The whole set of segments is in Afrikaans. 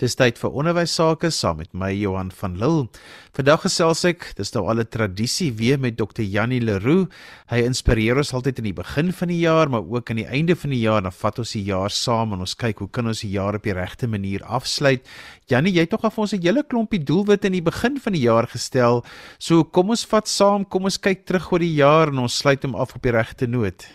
Dis tyd vir onderwys sake saam met my Johan van Lille. Vandag gesels ek, dis nou al 'n tradisie weer met Dr. Jannie Leroux. Hy inspireer ons altyd in die begin van die jaar, maar ook aan die einde van die jaar. Dan vat ons die jaar saam en ons kyk hoe kan ons die jaar op die regte manier afsluit. Jannie, jy het tog af ons 'n hele klompie doelwitte in die begin van die jaar gestel. So kom ons vat saam, kom ons kyk terug oor die jaar en ons sluit hom af op die regte noot.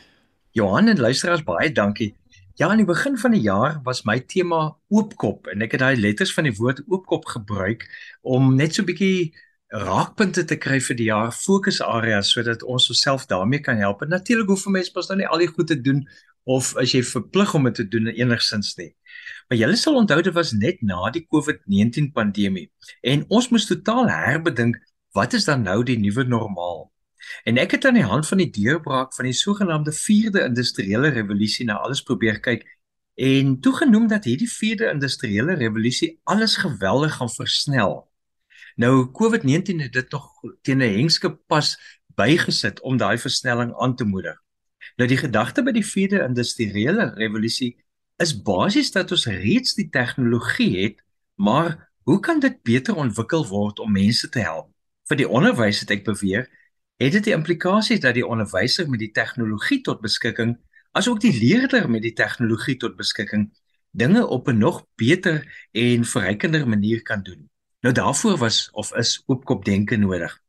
Johan en luisteraars, baie dankie. Ja, aan die begin van die jaar was my tema oopkop en ek het daai letters van die woord oopkop gebruik om net so 'n bietjie raakpunte te kry vir die jaar, fokusareas sodat ons osself daarmee kan help. En natuurlik hoef 'n mens pas nou nie al die goed te doen of as jy verplig om dit te doen enigsins nie. Maar julle sal onthou dit was net na die COVID-19 pandemie en ons moes totaal herbedink wat is dan nou die nuwe normaal? En ek het aan die hand van die deurbraak van die sogenaamde 4de industriële revolusie na alles probeer kyk en toegenoem dat hierdie 4de industriële revolusie alles geweldig gaan versnel. Nou COVID-19 het dit tog teen 'n hengske pas bygesit om daai versnelling aan te moedig. Nou die gedagte by die 4de industriële revolusie is basies dat ons reeds die tegnologie het, maar hoe kan dit beter ontwikkel word om mense te help? Vir die onderwys het ek beweer het dit die implikasie dat die onderwyser met die tegnologie tot beskikking asook die leerder met die tegnologie tot beskikking dinge op 'n nog beter en verrykender manier kan doen. Nou daarvoor was of is oopkop denke nodig.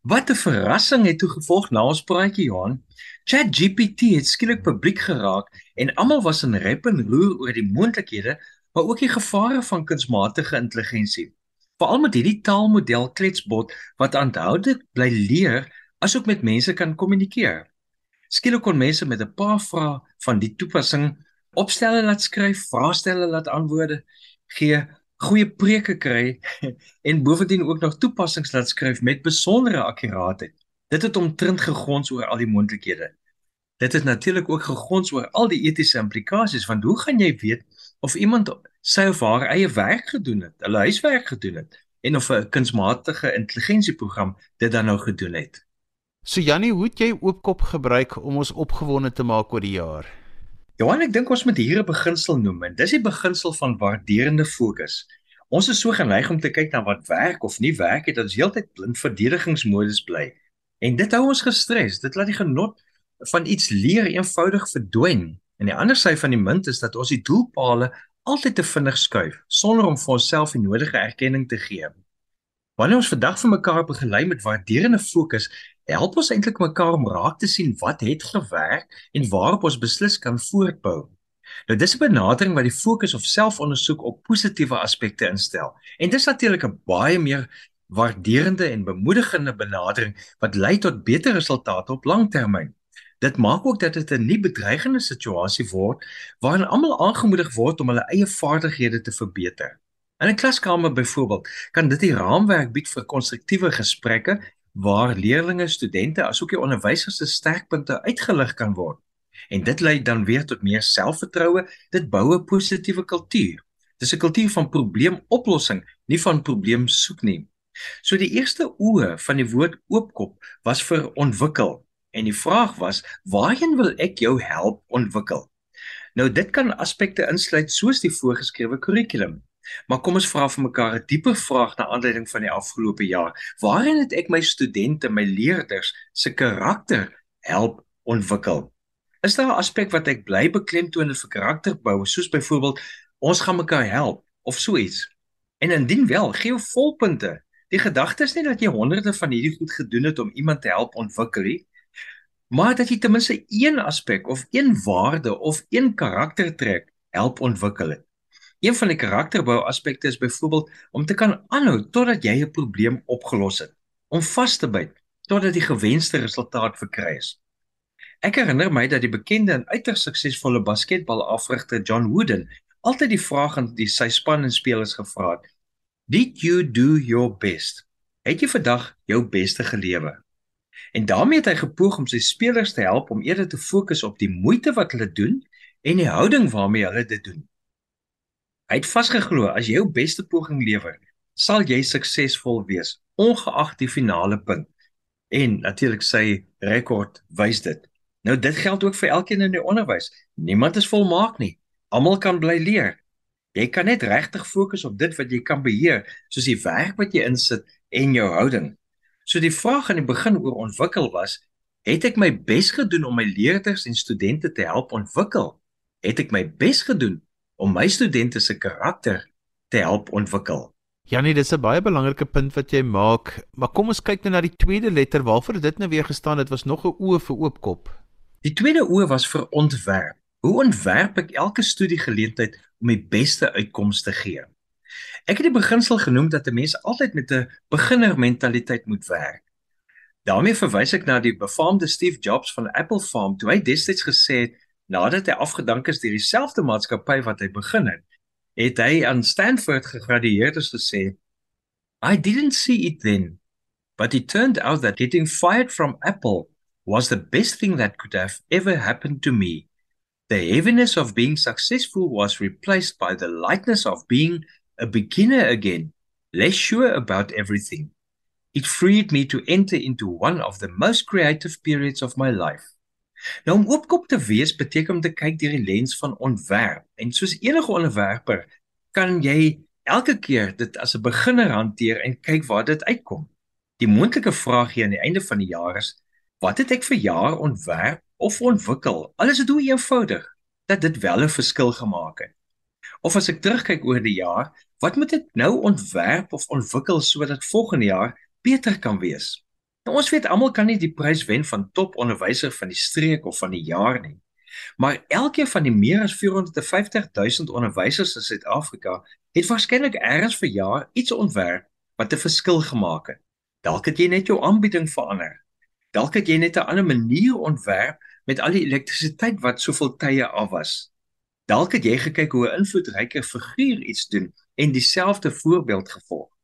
Wat 'n verrassing het toe gevolg na ons praatjie Johan. ChatGPT het skielik publiek geraak en almal was in rep en roer oor die moontlikhede, maar ook die gevare van kunsmatige intelligensie. Veral met hierdie taalmodel kletsbot wat aanhoudelik bly leer asook met mense kan kommunikeer. Skielik kon mense met 'n paar vrae van die toepassing opstelle laat skryf, vraestelle laat antwoorde gee, goeie preke kry en bovendien ook nog toepassings laat skryf met besondere akkuraatheid. Dit het omtrent gegons oor al die moontlikhede. Dit het natuurlik ook gegons oor al die etiese implikasies want hoe gaan jy weet of iemand sy of haar eie werk gedoen het, hulle huiswerk gedoen het en of 'n kunsmatige intelligensieprogram dit dan nou gedoen het? So Jannie, hoe het jy oopkop gebruik om ons opgewonde te maak oor die jaar? Johan, ek dink ons moet hier 'n beginsel noem en dis die beginsel van waarderende fokus. Ons is so geneig om te kyk na wat werk of nie werk het, ons heeltyd blind verdedigingsmodus bly. En dit hou ons gestres. Dit laat die genot van iets leer eenvoudig verdwyn. En die ander sy van die munt is dat ons die doelpale altyd te vinnig skuif sonder om vir onsself die nodige erkenning te gee. Wanneer ons vandag vir mekaar begelei met waarderende fokus, help ons eintlik mekaar om raak te sien wat het gewerk en waarop ons beslis kan voortbou. Nou dis 'n benadering wat die fokus of selfondersoek op positiewe aspekte instel. En dis natuurlik 'n baie meer waarderende en bemoedigende benadering wat lei tot beter resultate op langtermyn. Dit maak ook dat dit 'n nie bedreigende situasie word waarin almal aangemoedig word om hulle eie vaardighede te verbeter. In 'n klaskamer byvoorbeeld kan dit die raamwerk bied vir konstruktiewe gesprekke waar leerders, studente asook die onderwysers se sterkpunte uitgelig kan word. En dit lei dan weer tot meer selfvertroue, dit bou 'n positiewe kultuur. Dis 'n kultuur van probleemoplossing, nie van probleemsoek nie. So die eerste oë van die woord oopkop was vir ontwikkel en die vraag was waarheen wil ek jou help ontwikkel? Nou dit kan aspekte insluit soos die voorgeskrewe kurrikulum, Maar kom ons vra vir mekaar 'n dieper vraag na aanleiding van die afgelope jaar. Waarin het ek my studente, my leerders se karakter help ontwikkel? Is daar 'n aspek wat ek bly beklemtoon vir karakterbou, soos byvoorbeeld ons gaan mekaar help of so iets? En indien wel, gee jou volpunte. Die gedagte is nie dat jy honderde van hierdie goed gedoen het om iemand te help ontwikkel nie, maar dat jy ten minste een aspek of een waarde of een karaktertrek help ontwikkel het. Een van die karakterbou aspekte is byvoorbeeld om te kan aanhou totdat jy 'n probleem opgelos het, om vas te byt totdat die gewenste resultaat verkry is. Ek herinner my dat die bekende en uiters suksesvolle basketbalafrigter John Wooden altyd die vraag aan die sy span en spelers gevra het: "Did you do your best?" Het jy vandag jou beste gelewe? En daarmee het hy gepoog om sy spelers te help om eerder te fokus op die moeite wat hulle doen en die houding waarmee hulle dit doen. Hy het vasgeglo as jy jou beste poging lewer, sal jy suksesvol wees, ongeag die finale punt. En natuurlik sy rekord wys dit. Nou dit geld ook vir elkeen in die onderwys. Niemand is volmaak nie. Almal kan bly leer. Jy kan net regtig fokus op dit wat jy kan beheer, soos die werk wat jy insit en jou houding. So die vraag aan die begin oor ontwikkel was, het ek my bes gedoen om my leerders en studente te help ontwikkel? Het ek my bes gedoen om my studente se karakter te help ontwikkel? Janie, dis 'n baie belangrike punt wat jy maak, maar kom ons kyk nou na die tweede letter waarvoor dit nou weer gestaan het, was nog 'n o vir oopkop. Die tweede o was vir ontwerp. Hoe ontwerp ek elke studiegeleentheid om die beste uitkomste te gee? Ek het die beginsel genoem dat 'n mens altyd met 'n beginnermentaliteit moet werk. daarmee verwys ek na die befaamde Steve Jobs van Apple Farm toe hy destyds gesê het nadat hy afgedank is deur dieselfde maatskappy wat hy begin het, het hy aan Stanford gegradueer het gesê I didn't see it then but it turned out that getting fired from Apple was the best thing that could have ever happened to me. The heaviness of being successful was replaced by the lightness of being a beginner again less sure about everything. It freed me to enter into one of the most creative periods of my life Nou om oopkop te wees beteken om te kyk deur die lens van ontwerp en soos enige onderwerper kan jy elke keer dit as 'n beginner hanteer en kyk waar dit uitkom. Die moontlike vraag hier aan die einde van die jaar is: wat het ek vir jaar ontwerp of ontwikkel? Alles is hoe eenvoudig dat dit wel 'n verskil gemaak het. Of as ek terugkyk oor die jaar, wat moet ek nou ontwerp of ontwikkel sodat volgende jaar beter kan wees? Nou ons weet almal kan nie die prys wen van top onderwyser van die streek of van die jaar nie. Maar elkeen van die meer as 450 000 onderwysers in Suid-Afrika het waarskynlik eers vir jaar iets ontwerp wat 'n verskil gemaak het. Dalk het jy net jou aanbieding verander. Dalk het jy net 'n ander manier ontwerp met al die elektrisiteit wat soveel tye af was. Dalk het jy gekyk hoe 'n invloedryke figuur iets doen en dieselfde voorbeeld gevolg.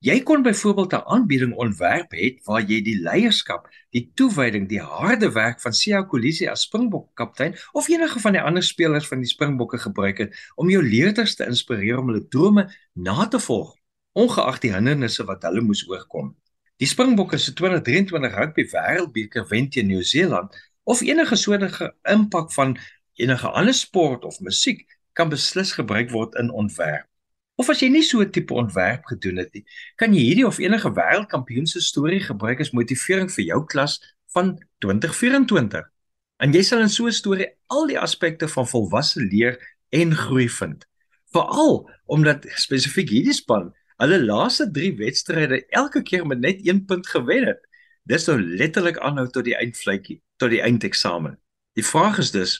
Jy kon byvoorbeeld 'n aanbieding ontwerp het waar jy die leierskap, die toewyding, die harde werk van Sia Kolisi as Springbok kaptein of enige van die ander spelers van die Springbokke gebruik het om jou leerders te inspireer om hulle drome na te volg, ongeag die hindernisse wat hulle moes oorkom. Die Springbokke se 2023 rugby wêreldbeker wen teen Nieu-Seeland of enige soortige impak van enige ander sport of musiek kan beslis gebruik word in ontwerp. Of as jy nie so 'n tipe ontwerp gedoen het nie, kan jy hierdie of enige wêreldkampioen se storie gebruik as motivering vir jou klas van 2024. En jy sal in so 'n storie al die aspekte van volwasse leer en groei vind. Veral omdat spesifiek hierdie span hulle laaste 3 wedstryde elke keer met net 1 punt gewen het. Dis nou letterlik aanhou tot die eindvletjie, tot die eindeksamen. Die vraag is dus,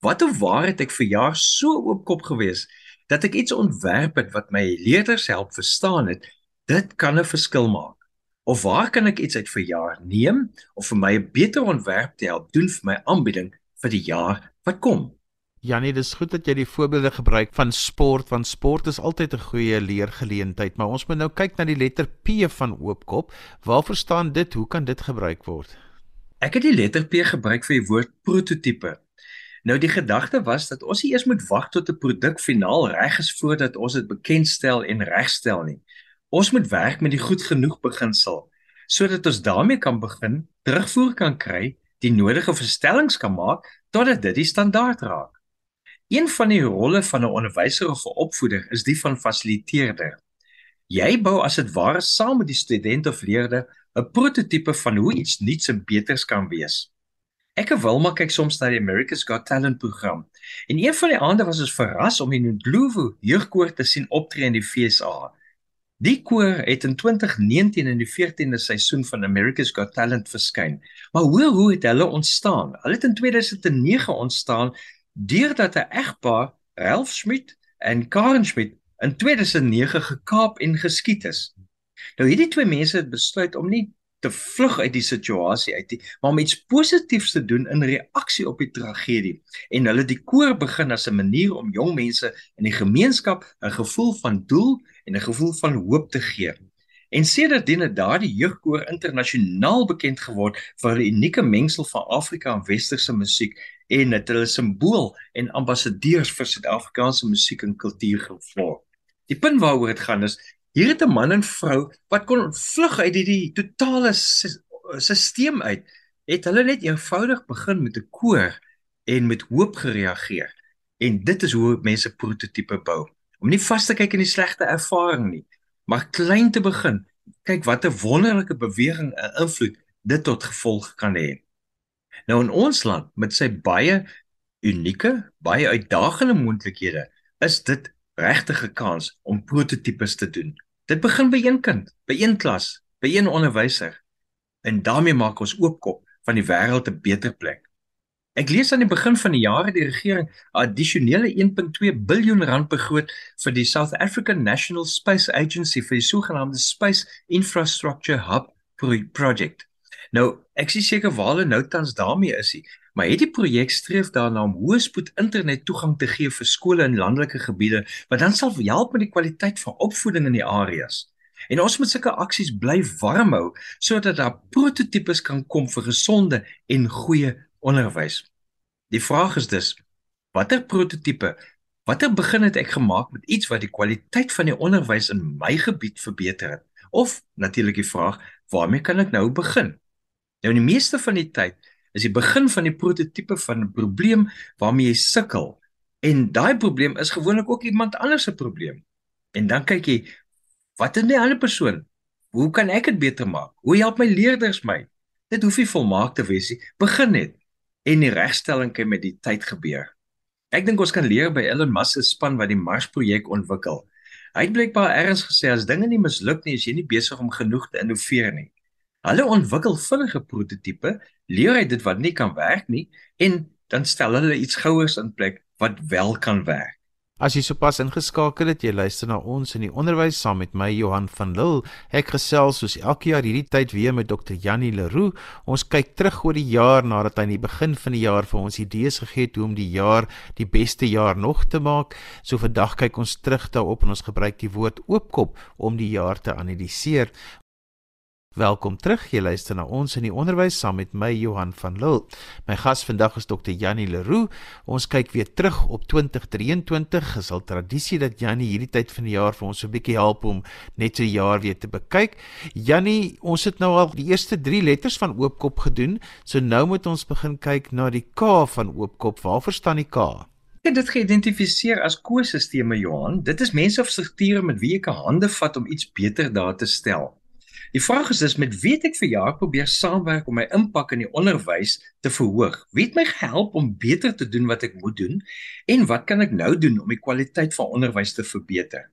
watter waarheid ek vir jaar so oopkop gewees dat ek iets ontwerp het wat my leerders help verstaan het, dit kan 'n verskil maak. Of waar kan ek iets uit vir jaar neem of vir my 'n beter ontwerp te help doen vir my aanbieding vir die jaar wat kom? Janie, dis goed dat jy die voorbeelde gebruik van sport want sport is altyd 'n goeie leergeleentheid, maar ons moet nou kyk na die letter P van oopkop. Waar verstaan dit? Hoe kan dit gebruik word? Ek het die letter P gebruik vir die woord prototipe. Nou die gedagte was dat ons nie eers moet wag tot 'n produk finaal reg is voordat ons dit bekendstel en regstel nie. Ons moet werk met die goed genoeg beginsel sodat ons daarmee kan begin, terugvoer kan kry, die nodige verstellings kan maak totdat dit die standaard raak. Een van die rolle van 'n onderwyser of 'n opvoeder is die van fasiliteerder. Jy bou as dit ware saam met die student of leerder 'n prototipe van hoe iets nuuts en beters kan wees. Ek en Wilma kyk soms na die America's Got Talent program. En een van die aande was ons verras om die Ndlovu jeugkoor te sien optree in die FSA. Die koor het in 2019 in die 14de seisoen van America's Got Talent verskyn. Maar hoor hoe het hulle ontstaan? Hulle het in 2009 ontstaan deurdat 'n egpaar, Ralph Schmidt en Karen Schmidt, in 2009 gekaap en geskiet is. Nou hierdie twee mense het besluit om nie te vlug uit die situasie uit nie, maar om iets positiefs te doen in reaksie op die tragedie. En hulle die koor begin as 'n manier om jong mense in die gemeenskap 'n gevoel van doel en 'n gevoel van hoop te gee. En sedertdien het daardie jeugkoor internasionaal bekend geword vir hulle unieke mengsel van Afrika en westerse musiek en het hulle simbool en ambassadeurs vir Suid-Afrikaanse musiek en kultuur geword. Die punt waaroor dit gaan is Hier het 'n man en vrou wat kon vlug uit hierdie totale stelsel uit. Het hulle net eenvoudig begin met 'n koor en met hoop gereageer. En dit is hoe mense prototipe bou. Om nie vas te kyk in die slegte ervaring nie, maar klein te begin. Kyk watter wonderlike beweging 'n invloed dit tot gevolg kan hê. Nou in ons land met sy baie unieke, baie uitdagende moontlikhede, is dit regtig 'n kans om prototipes te doen. Dit begin by een kind, by een klas, by een onderwyser. En daarmee maak ons oopkop van die wêreld 'n beter plek. Ek lees aan die begin van die jaar die regering 'n addisionele 1.2 biljoen rand begroot vir die South African National Space Agency vir die sogenaamde Space Infrastructure Hub project. Nou, ek sien seker waar hulle nou tans daarmee is, hy, maar het die projek streef daarna om hoë spoed internet toegang te gee vir skole in landelike gebiede wat dan sal help met die kwaliteit van opvoeding in die areas. En ons moet sulke aksies bly warm hou sodat daar prototipes kan kom vir gesonde en goeie onderwys. Die vraag is dus watter prototipe watter begin het ek gemaak met iets wat die kwaliteit van die onderwys in my gebied verbeter het? Of natuurlik die vraag waarmee kan ek nou begin? Nou in die meeste van die tyd is die begin van die prototipe van 'n probleem waarmee jy sukkel en daai probleem is gewoonlik ook iemand anders se probleem. En dan kyk jy wat is die ander persoon? Hoe kan ek dit beter maak? Hoe help my leerders my? Dit hoef nie volmaak te wees nie. Begin net en die regstelling kan met die tyd gebeur. Ek dink ons kan leer by Elon Musk se span wat die Mars projek ontwikkel. Hy het blykbaar ergens gesê as dinge nie misluk nie, is jy nie besig om genoeg te innoveer nie. Hulle ontwikkel vinnige prototipe, leer uit dit wat nie kan werk nie en dan stel hulle iets gouers in plek wat wel kan werk. As jy sopas ingeskakel het, jy luister na ons in die onderwys saam met my Johan van Lille. Ek gesels soos elke jaar hierdie tyd weer met Dr. Janie Leroux. Ons kyk terug oor die jaar nadat hy aan die begin van die jaar vir ons idees gegee het hoe om die jaar die beste jaar nog te maak. So vandag kyk ons terug daarop en ons gebruik die woord oopkop om die jaar te analiseer. Welkom terug. Jy luister na ons in die onderwys saam met my Johan van Lille. My gas vandag is Dr. Janie Leroux. Ons kyk weer terug op 2023. Dit is al tradisie dat Janie hierdie tyd van die jaar vir ons 'n bietjie help om net so 'n jaar weer te bekyk. Janie, ons het nou al die eerste 3 letters van oopkop gedoen. So nou moet ons begin kyk na die K van oopkop. Waar verstaan die K? Ek dit geïdentifiseer as koersisteme Johan. Dit is mense of strukture met wie jy kan hande vat om iets beter daar te stel. Die vraag is dus met wie het ek vir jaar probeer saamwerk om my impak in die onderwys te verhoog? Wie het my gehelp om beter te doen wat ek moet doen en wat kan ek nou doen om die kwaliteit van onderwys te verbeter?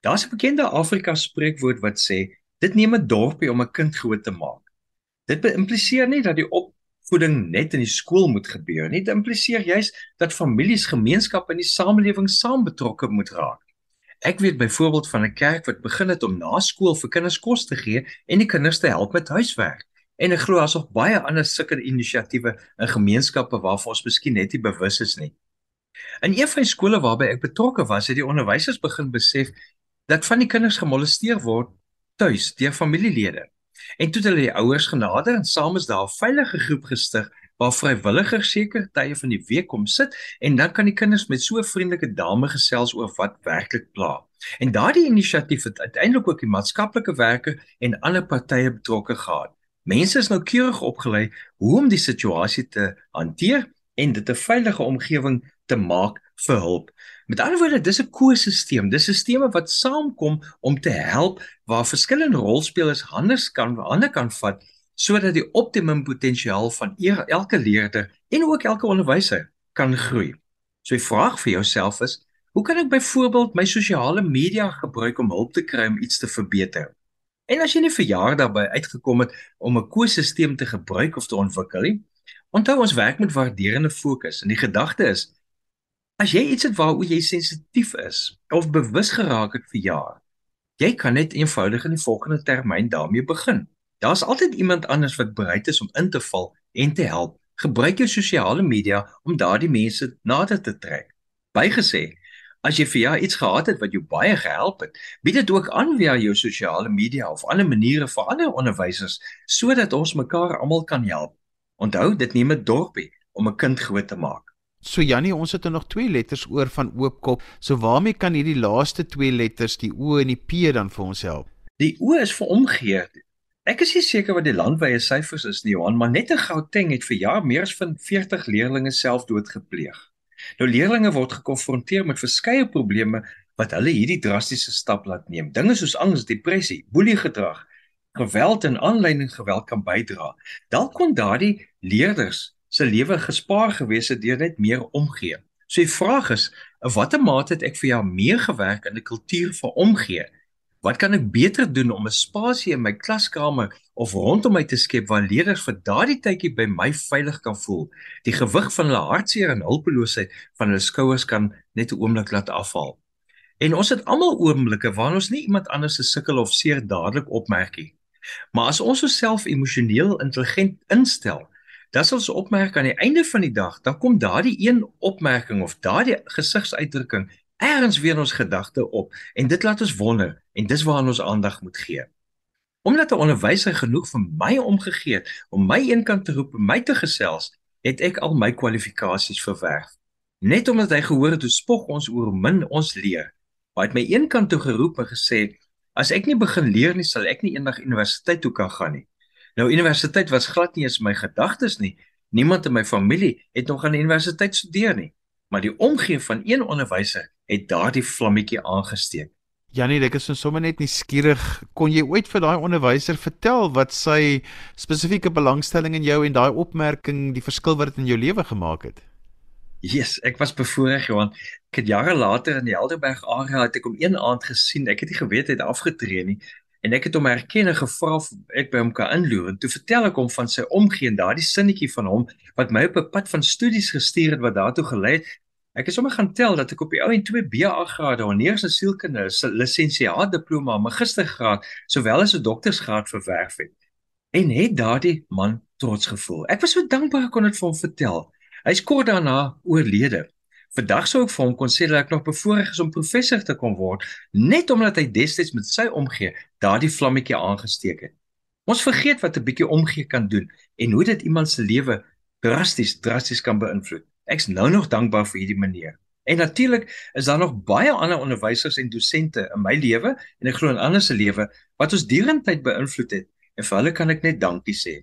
Daar's 'n bekende Afrika spreekwoord wat sê dit neem 'n dorpie om 'n kind groot te maak. Dit impliseer nie dat die opvoeding net in die skool moet gebeur nie, dit impliseer juis dat families, gemeenskappe en die samelewing saam betrokke moet raak. Ek weet byvoorbeeld van 'n kerk wat begin het om na skool vir kinders kos te gee en die kinders te help met huiswerk. En ek glo nog baie ander sulke inisiatiewe in gemeenskappe waarvan ons miskien net nie bewus is nie. In een van die skole waarby ek betrokke was, het die onderwysers begin besef dat van die kinders gemolesteer word tuis deur familielede. En toe het hulle die ouers genader en saam is daar 'n veilige groep gestig waar vrywilligers seker tye van die week kom sit en dan kan die kinders met so 'n vriendelike dame gesels oor wat werklik pla. En daardie inisiatief het uiteindelik ook die maatskaplike werker en ander partye betrokke gehad. Mense is nou keurig opgelei hoe om die situasie te hanteer en dit 'n veilige omgewing te maak vir hulp. Met ander woorde, dis 'n ekosisteem. Dis stelsel wat saamkom om te help waar verskillende rolspelers hande kan hande kan vat sodat die optimum potensiaal van elke leerder en ook elke onderwyser kan groei. So die vraag vir jouself is, hoe kan ek byvoorbeeld my sosiale media gebruik om hulp te kry om iets te verbeter? En as jy nie verjaar daarby uitgekom het om 'n ekosisteem te gebruik of te ontwikkel nie, onthou ons werk met waarderende fokus en die gedagte is as jy iets het waaroor jy sensitief is of bewus geraak het vir jaar, jy kan net eenvoudig in die volgende termyn daarmee begin. Daar's altyd iemand anders wat bereid is om in te val en te help. Gebruik jou sosiale media om daardie mense nader te trek. Bygesê, as jy vir jaar iets gehad het wat jou baie gehelp het, bied dit ook aan via jou sosiale media of ander maniere vir ander onderwysers sodat ons mekaar almal kan help. Onthou, dit neem 'n dorpie om 'n kind groot te maak. So Jannie, ons het er nog twee letters oor van oopkop. So waarmee kan hierdie laaste twee letters, die O en die P dan vir ons help? Die O is vir omgee. Ek is nie seker wat die landwyse syfers is nie, Johan, maar net in Gauteng het vir jaar meer as van 40 leerders selfdood gepleeg. Nou leerders word gekonfronteer met verskeie probleme wat hulle hierdie drastiese stap laat neem. Dinge soos angs, depressie, boeliegedrag, geweld en aanleiding geweld kan bydra. Dalk kon daardie leerders se lewe gespaar gewees het deur net meer omgee. So die vraag is, in watter mate het ek vir jou meer gewerk in 'n kultuur van omgee? Wat kan ek beter doen om 'n spasie in my klaskamer of rondom my te skep waar leerders vir daardie tydjie by my veilig kan voel? Die gewig van hulle hartseer en hulpeloosheid van hulle skouers kan net 'n oomblik laat afval. En ons het almal oomblikke waar ons nie iemand anders se sukkel of seer dadelik opmerk nie. Maar as ons osself emosioneel intelligent instel, dan sal ons opmerk aan die einde van die dag, dan kom daardie een opmerking of daardie gesigsuitdrukking ergens weer ons gedagte op en dit laat ons wonder en dis waaraan ons aandag moet gee. Omdat 'n onderwyser genoeg vir my omgegee het om my eenkant te roep my te gesels, het ek al my kwalifikasies verwerf. Net omdat hy gehoor het hoe spog ons oor min ons leer, maar het my eenkant toe geroep en gesê as ek nie begin leer nie, sal ek nie eendag universiteit toe kan gaan nie. Nou universiteit was glad nie eens my gedagtes nie. Niemand in my familie het nog aan die universiteit studeer nie, maar die omgee van een onderwyser het daardie vlammetjie aangesteek. Janie, ek is nou sommer net nuuskierig. Kon jy ooit vir daai onderwyser vertel wat sy spesifieke belangstelling in jou en daai opmerking die verskil wat dit in jou lewe gemaak het? Yes, ek was bevoorreg Johan. Ek het jare later in die Helderberg area het ek hom een aand gesien. Ek het nie geweet hy het afgetree nie en ek het hom herken en gevra of ek by hom kan inloer en toe vertel ek hom van sy omgee en daardie sinnetjie van hom wat my op 'n pad van studies gestuur het wat daartoe gelei het Ek het sommer gaan tel dat ek op die ou en 2 BA grade en eers 'n sielkunde se lisensiaat diploma, magistergraad, sowel as 'n doktorsgraad verwerf het. En het daardie man trots gevoel. Ek was so dankbaar ek kon dit vir hom vertel. Hy's kort daarna oorlede. Vandag sou ek vir hom kon sê dat ek nog bevoorreg is om professor te kon word, net omdat hy destyds met sy omgee daardie vlammetjie aangesteek het. Ons vergeet wat 'n bietjie omgee kan doen en hoe dit iemand se lewe drasties drasties kan beïnvloed. Ek's nou nog dankbaar vir hierdie meneer. En natuurlik is daar nog baie ander onderwysers en dosente in my lewe en ek glo in ander se lewe wat ons deurentyd beïnvloed het en vir hulle kan ek net dankie sê.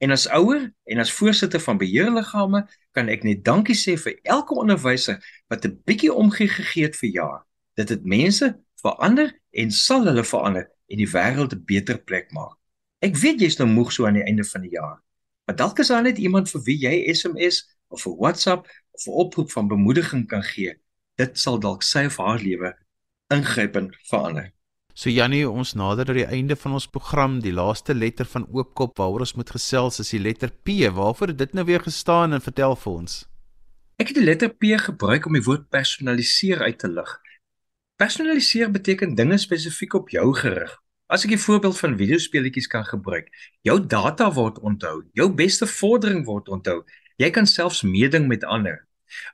En as ouer en as voorsitter van beheerliggame kan ek net dankie sê vir elke onderwyser wat 'n bietjie omgee gegee het vir jaar. Dit het mense verander en sal hulle verander en die wêreld 'n beter plek maak. Ek weet jy's nou moeg so aan die einde van die jaar. Maar dalk is daar net iemand vir wie jy SMS of 'n WhatsApp of 'n oproep van bemoediging kan gee, dit sal dalk sy of haar lewe ingrypend verander. So Jannie, ons nader aan die einde van ons program. Die laaste letter van Oopkop waaroor ons moet gesels is die letter P. Waarvoor het dit nou weer gestaan en vertel vir ons? Ek het die letter P gebruik om die woord personaliseer uit te lig. Personaliseer beteken dinge spesifiek op jou gerig. As ek 'n voorbeeld van videospeletjies kan gebruik, jou data word onthou, jou beste vordering word onthou Jy kan selfs meeding met ander.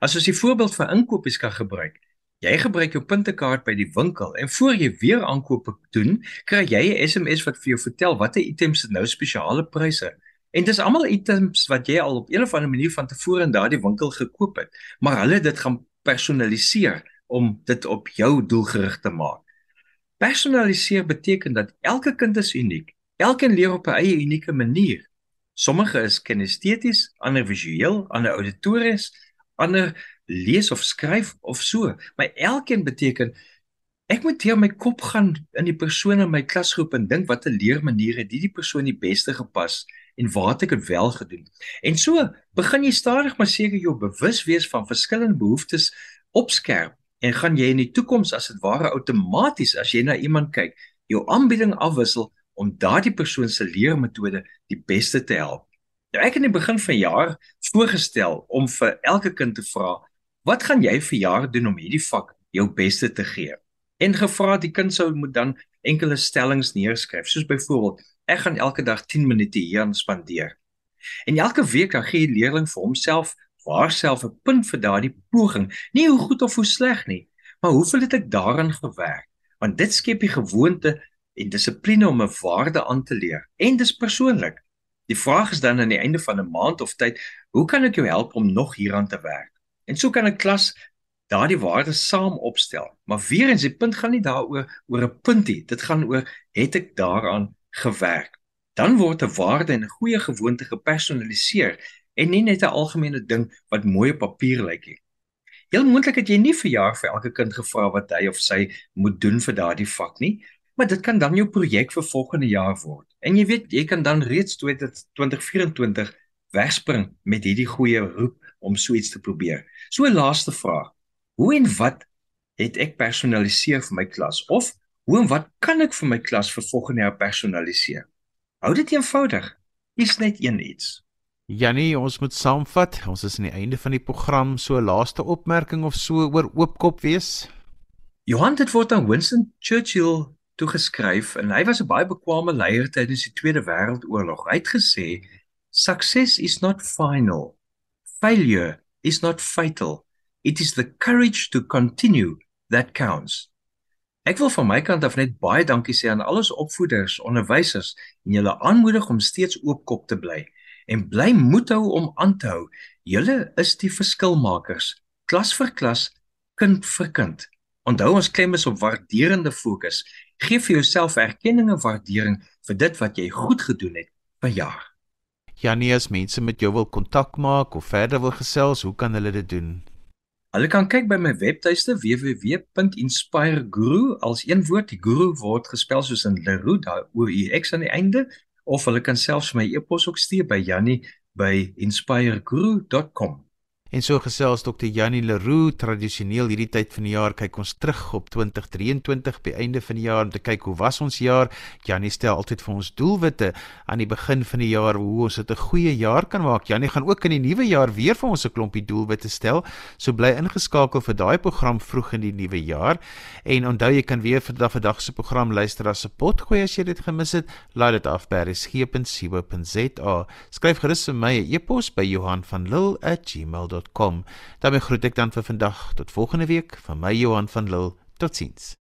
As ons die voorbeeld van inkopies kan gebruik. Jy gebruik jou puntekaart by die winkel en voor jy weer aankope doen, kry jy 'n SMS wat vir jou vertel watter items het nou spesiale pryse. En dis almal items wat jy al op een of ander manier van tevore in daardie winkel gekoop het, maar hulle dit gaan personaliseer om dit op jou doelgerig te maak. Personaliseer beteken dat elke kind is uniek. Elkeen leer op 'n eie unieke manier. Sommige is kinesteties, ander visueel, ander auditories, ander lees of skryf of so. Maar elkeen beteken ek moet deur my kop gaan in die persoon in my klasgroep en dink watter leermaniere het die persoon die beste gepas en waar het ek dit wel gedoen. En so begin jy stadig maar seker jou bewus wees van verskillende behoeftes opskerp en gaan jy in die toekoms as dit ware outomaties as jy na iemand kyk, jou aanbieding afwissel om daardie persoon se leermetode die beste te help. Nou ek het in die begin van jaar voorgestel om vir elke kind te vra, "Wat gaan jy vir jaar doen om hierdie vak jou beste te gee?" En gevra die kind sou moet dan enkele stellings neerskryf, soos byvoorbeeld, "Ek gaan elke dag 10 minute hieraan spandeer." En elke week dan gee die leerling vir homself waarself 'n punt vir daardie poging, nie hoe goed of hoe sleg nie, maar hoeveel het ek daaraan gewerk? Want dit skep die gewoonte en dissipline om 'n waarde aan te leer. En dis persoonlik. Die vraag is dan aan die einde van 'n maand of tyd, hoe kan ek jou help om nog hieraan te werk? En so kan 'n klas daardie waardes saam opstel. Maar weer eens, die punt gaan nie daaroor oor 'n puntie. Dit gaan oor het ek daaraan gewerk. Dan word 'n waarde en 'n goeie gewoonte gepersonaliseer en nie net 'n algemene ding wat mooi op papier lyk nie. Heel moontlik het jy nie vir jaar vir elke kind gevra wat hy of sy moet doen vir daardie vak nie, maar dit kan dan jou projek vir volgende jaar word. En jy weet, jy kan dan reeds 2024 wegspring met hierdie goeie roep om so iets te probeer. So 'n laaste vraag. Hoe en wat het ek personaliseer vir my klas of hoe en wat kan ek vir my klas vir volgende jaar personaliseer? Hou dit eenvoudig. Is net een iets. Jannie, ons moet saamvat. Ons is aan die einde van die program. So laaste opmerking of so oor oopkop wees. Johan het word aan Winston Churchill toegeskryf en hy was 'n baie bekwame leier tydens die Tweede Wêreldoorlog. Hy het gesê: "Success is not final. Failure is not fatal. It is the courage to continue that counts." Ek wil van my kant af net baie dankie sê aan al ons opvoeders, onderwysers en julle aanmoedig om steeds oopkop te bly en bly moed hou om aan te hou. Julle is die verskilmakers, klas vir klas, kind vir kind. Onthou ons klem is op waarderende fokus. Geef vir jouself erkenning en waardering vir dit wat jy goed gedoen het vir jaar. Janie, as mense met jou wil kontak maak of verder wil gesels, hoe kan hulle dit doen? Hulle kan kyk by my webtuiste www.inspireguru als een woord die guru word gespel soos in Leroux daar o u x aan die einde of hulle kan selfs my e-pos ook stuur by Jannie by inspireguru.com En so gesels Dr. Janie Leroux tradisioneel hierdie tyd van die jaar kyk ons terug op 2023 by einde van die jaar om te kyk hoe was ons jaar. Janie stel altyd vir ons doelwitte aan die begin van die jaar hoe ons dit 'n goeie jaar kan maak. Janie gaan ook in die nuwe jaar weer vir ons 'n klompie doelwitte stel. So bly ingeskakel vir daai program vroeg in die nuwe jaar. En onthou jy kan weer vir dag vir dag se program luister as 'n potgooi as jy dit gemis het. Laai dit af by resgep.co.za. Skryf gerus vir my 'n e-pos by Johan van Lille@gmail.com. daarmee groet ek dan vir vandag tot volgende week van my Johan van Lille. Totsiens.